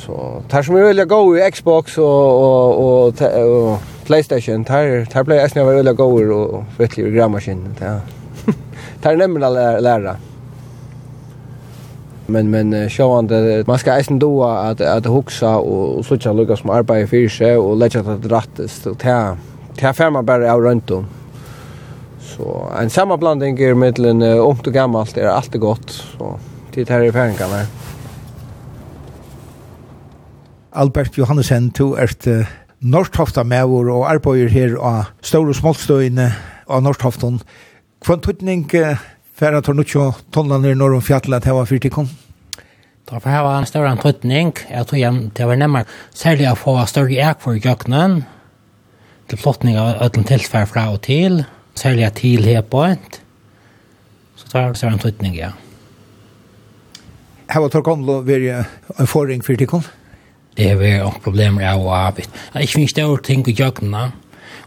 så tar som vi vill gå i Xbox och och och, och PlayStation tar tar PlayStation var vill gå och vettlig grammaskin där. Det är nämligen att lära. Men men sjåande man ska eisen då att att huxa och söka lucka som arbetar för sig och lägga det rätt så ta ta färma bara av runt om. Så en sammanblandning är mellan ungt och gammalt är alltid gott så det här är färgarna. Albert Johannesen, du ert uh, Norrtofta mevor og arbeider her av Stor og Smoltstøyene av Norrtofton. Kvann tøtning færa tar nukkjo tonnlaner når om Fjallet til hva fyrtikom? Da får jeg ha en større tøtning. Jeg tror jeg det var nemmere særlig å få større ek for gjøkkenen til flottning av ødelen tilfær fra og til. Særlig til her på et. Så tar jeg større tøtning, ja. Hva tar kom til å være en forring fyrtikom? Det er vi problemer av og av. Jeg finner større ting i gjøkkenen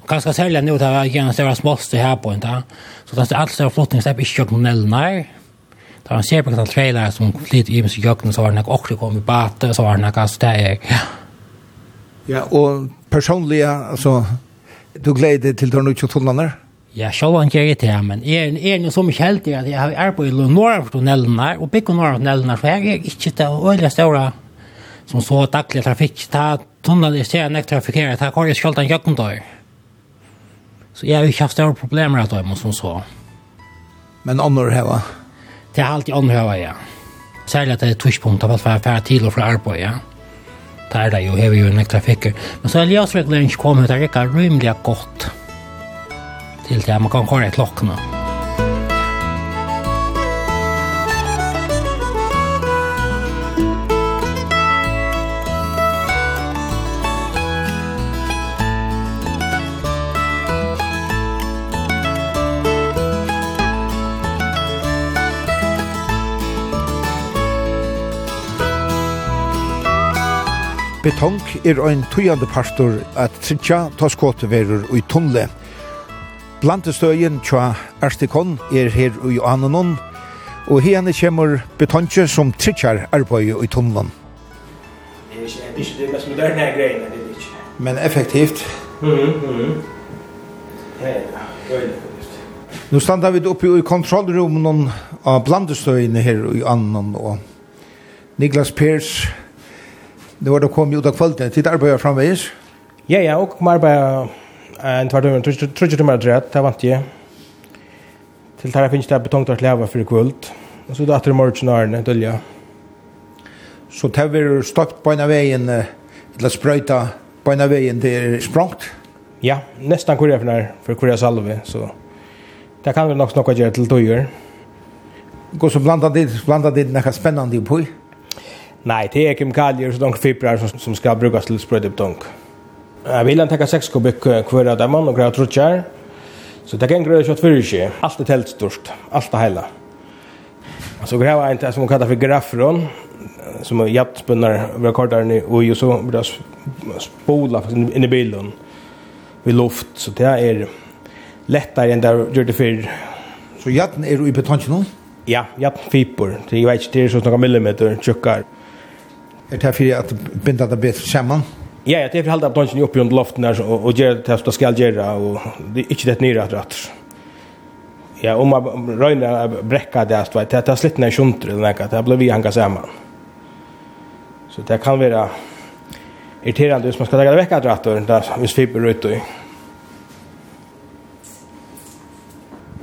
ganska sälja nu det var en større småste här på inte. Så det är alt større flottning slipper ikke kjøkken nellene. Det var en ser på en trailer som flyter i med kjøkken, så var det också også kom i bate, så var det nok altså det er, ja. Ja, och personliga alltså du gleder til dørene ikke tullene? Ja, sjálv han gjør det, men är är noe så mye heldig at jeg har arbeidet i Norrfortunnelene, og bygget Norrfortunnelene, for jag är inte det öliga stora som så daglig trafikk, ta tunnel i stedet nek trafikkere, ta kvar i skjoldan jøkkendøy. Ja. Så jeg har ikke haft større problemer at att som så. Men annor heva? Det er alltid annor heva, ja. Særlig at det er tushpunkt av att vara färre till og från arbeid, ja. Det er det jo, har vi ju en extra. Men så er ljusregleringen ikke kommet, det er ikke rymelig godt. Til det man kan kora i klockorna. Betong er ein tøyande pastor at tritja ta skåteverur i tunnle. Plantestøyen tja Erstikon er her ui Ananon, og hene kjemur Betonje som tritjar arbeid ui tunnelen. Det er ikke, det er mest moderne greiene, det er ikke. Men effektivt. Mhm, mhm. Ja, ja, Nu standa vi oppi i kontrollrummen av blandestøyene her i Annan, og Niklas Pers, Det var då kom ju då kvällen till arbete framvis. Ja ja, och mer bara en två timmar, tror jag mer rätt, det vant jag. Till där finns det betongtart leva för kvult Och så då åter morgon när dölja. Så tar vi stakt på ena vägen eller spröjta på ena vägen till språngt. Ja, nästan kurja för när för kurja salve så det kan vi nog snacka göra till då gör. Gå så blanda det blanda det några spännande på. Nei, det er kemikalier og sånne fibrer som, som ska brukas till spröjda betong. Jeg vil han tenke 6 kubikk hver av dem og gräva trutjar. Så det kan gräva ikke. Alt er telt stort. Alt er heila. Så gräva en som kallar for grafron, som är jättspunnar rekordaren og så blir det spola inn i bilen vid luft. Så det er lettere enn det gjør det förr. Så jatten är i betongen? Ja, jatten fiber. Det er jo ikke det er sånn noen millimeter tjockare. Er det för at binda det bedre samman? Ja, ja, det er för halda dungeon oppi under loften der, og, og ger det som det skal göra og det er ikke det nere att rätt. Ja, om man röjna brekka det att det tar slitt när sjunter den där det blir vi hanga samman. Så det kan være irriterande hvis man skal legge det vecka rätt och där vis fiber ut og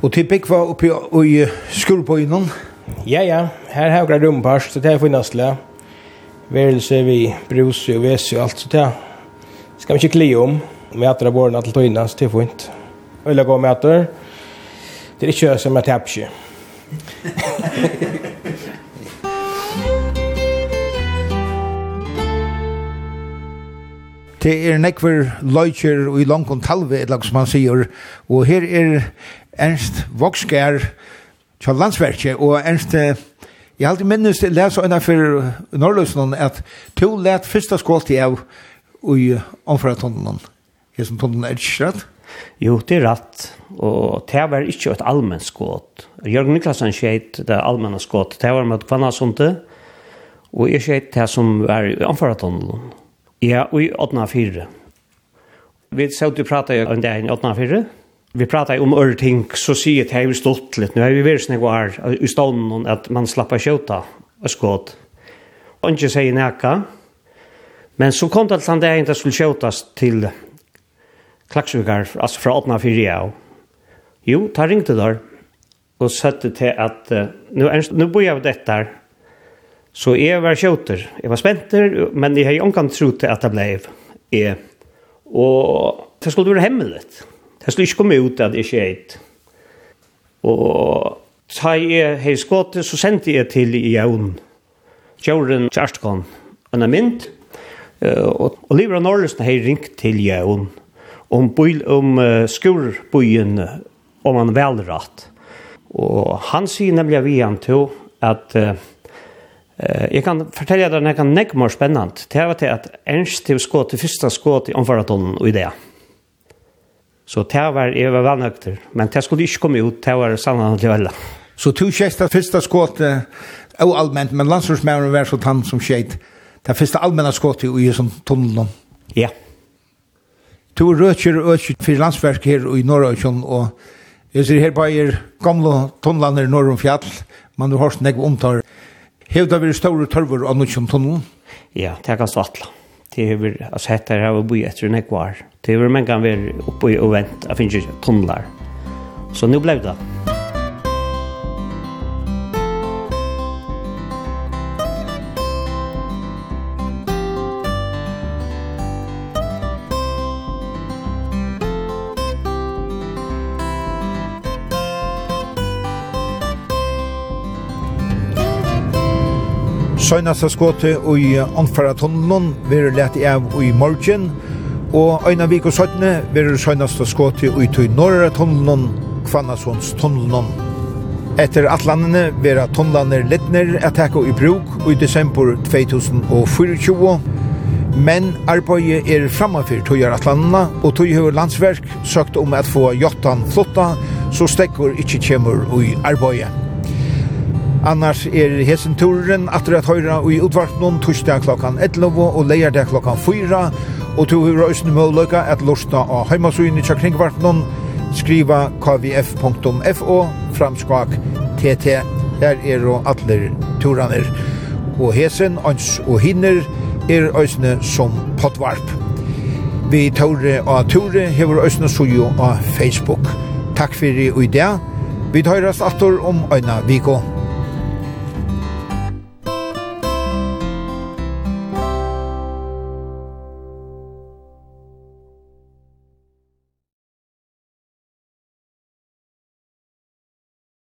Og til pick oppi i skolbojnen. Ja, ja, her har jeg rum på så det er finnas läge verelse vi brus og vese og alt så det skal vi ikke kli om vi atter av våren alt tøyna så det er fint. Øyla gå med atter det er ikke som er tapsje. (laughs) Det er nekver løyker og i langkon talve, et lag som han sier, og her er Ernst Vokskær, Kjallandsverkje, og Ernst, Jeg har alltid minnes til å lese øyne for Norrløsene at to let første skål til jeg i omfra tunnelen. Jeg som tunnelen er ikke rett. Jo, det er rett. Og det var ikke et allmenn skål. Jørgen Niklasen skjøt det allmenne skål. Det var med Kvannasundet. Og jeg skjøt det som var i omfra tunnelen. Ja, og i 8.4. Vi så du pratet om det i 8.4. Ja vi pratar om öre ting så sier det här vi stått lite. Nu har vi varit snägg här i stånden att man slappar skjuta och skått. Och inte säger näka. Men så kom det att han där inte skulle skjutas till klaxvikar, alltså från 1804. Jo, ta ringte där och satte till att uh, nu, nu bor jag detta här. Så jag var skjuter. Jag var spenter, men jag har ju omkant trott att det blev. jeg. och det skulle være hemmelig. Det skulle ikke komme ut at det ikke er Og så jeg hei skåte, så sendte jeg til i jævn. Kjøren Kjærstkon, en mynd. Og Livra Norrlesen hei ringt til jævn om, bøyl, om uh, skurbøyen om han velratt. Og han sier nemlig vi han til at uh, jeg kan fortelle deg at det er nekk mer spennende. Det er at Ernst til skåte, første skåte i omfaratonen og i det. Så det var jeg var vannøkter, Men det skulle ikke komme ut, det var sannhåndelig veldig. Så to kjesta første skåte, og allmenn, men landsordsmæren var så tann som skjeit. Det første allmenna skåte i som tunnelen. Ja. To røtjer og øtjer for landsverk her i Norrøkjøn, og jeg ser her bare gamle tunnelander i Norrøn fjall, men du har snakk omtar. Hevda vi store tørver av Norrøkjøn tunnelen? Ja, det kan stå atla det är väl alltså heter det har vi efter en kvar. Det är väl man kan vara uppe och vänta, jag finns ju tunnlar. Så nu blev det. søgnaste skåte i åndfæra tunnelen vil lete av i morgen, og øyne vik og søttene vil søgnaste skåte i tøy norra tunnelen, Kvannasons tunnelen. Etter atlandene vil tunnelene littner at teka i bruk i desember 2024, men arbeidet er framfor tøyar atlandene, og tøy høy landsverk søkt om at få jottan flotta, så stekkor ikkje kjemur i arbeidet. Annars er hesen turen atter at høyra og i utvartnum torsdag klokkan 11 og leierdag klokkan 4 og to høyra østen møløyga at lorsta av heimasugin i kringvartnum skriva kvf.fo framskak tt her er og atler turaner og hesen, ans og hinner er øsne som potvarp vi Tore og Tore hever øsne sujo av Facebook. Takk fyrir i dag. Vi tøyrast atter om øyna viko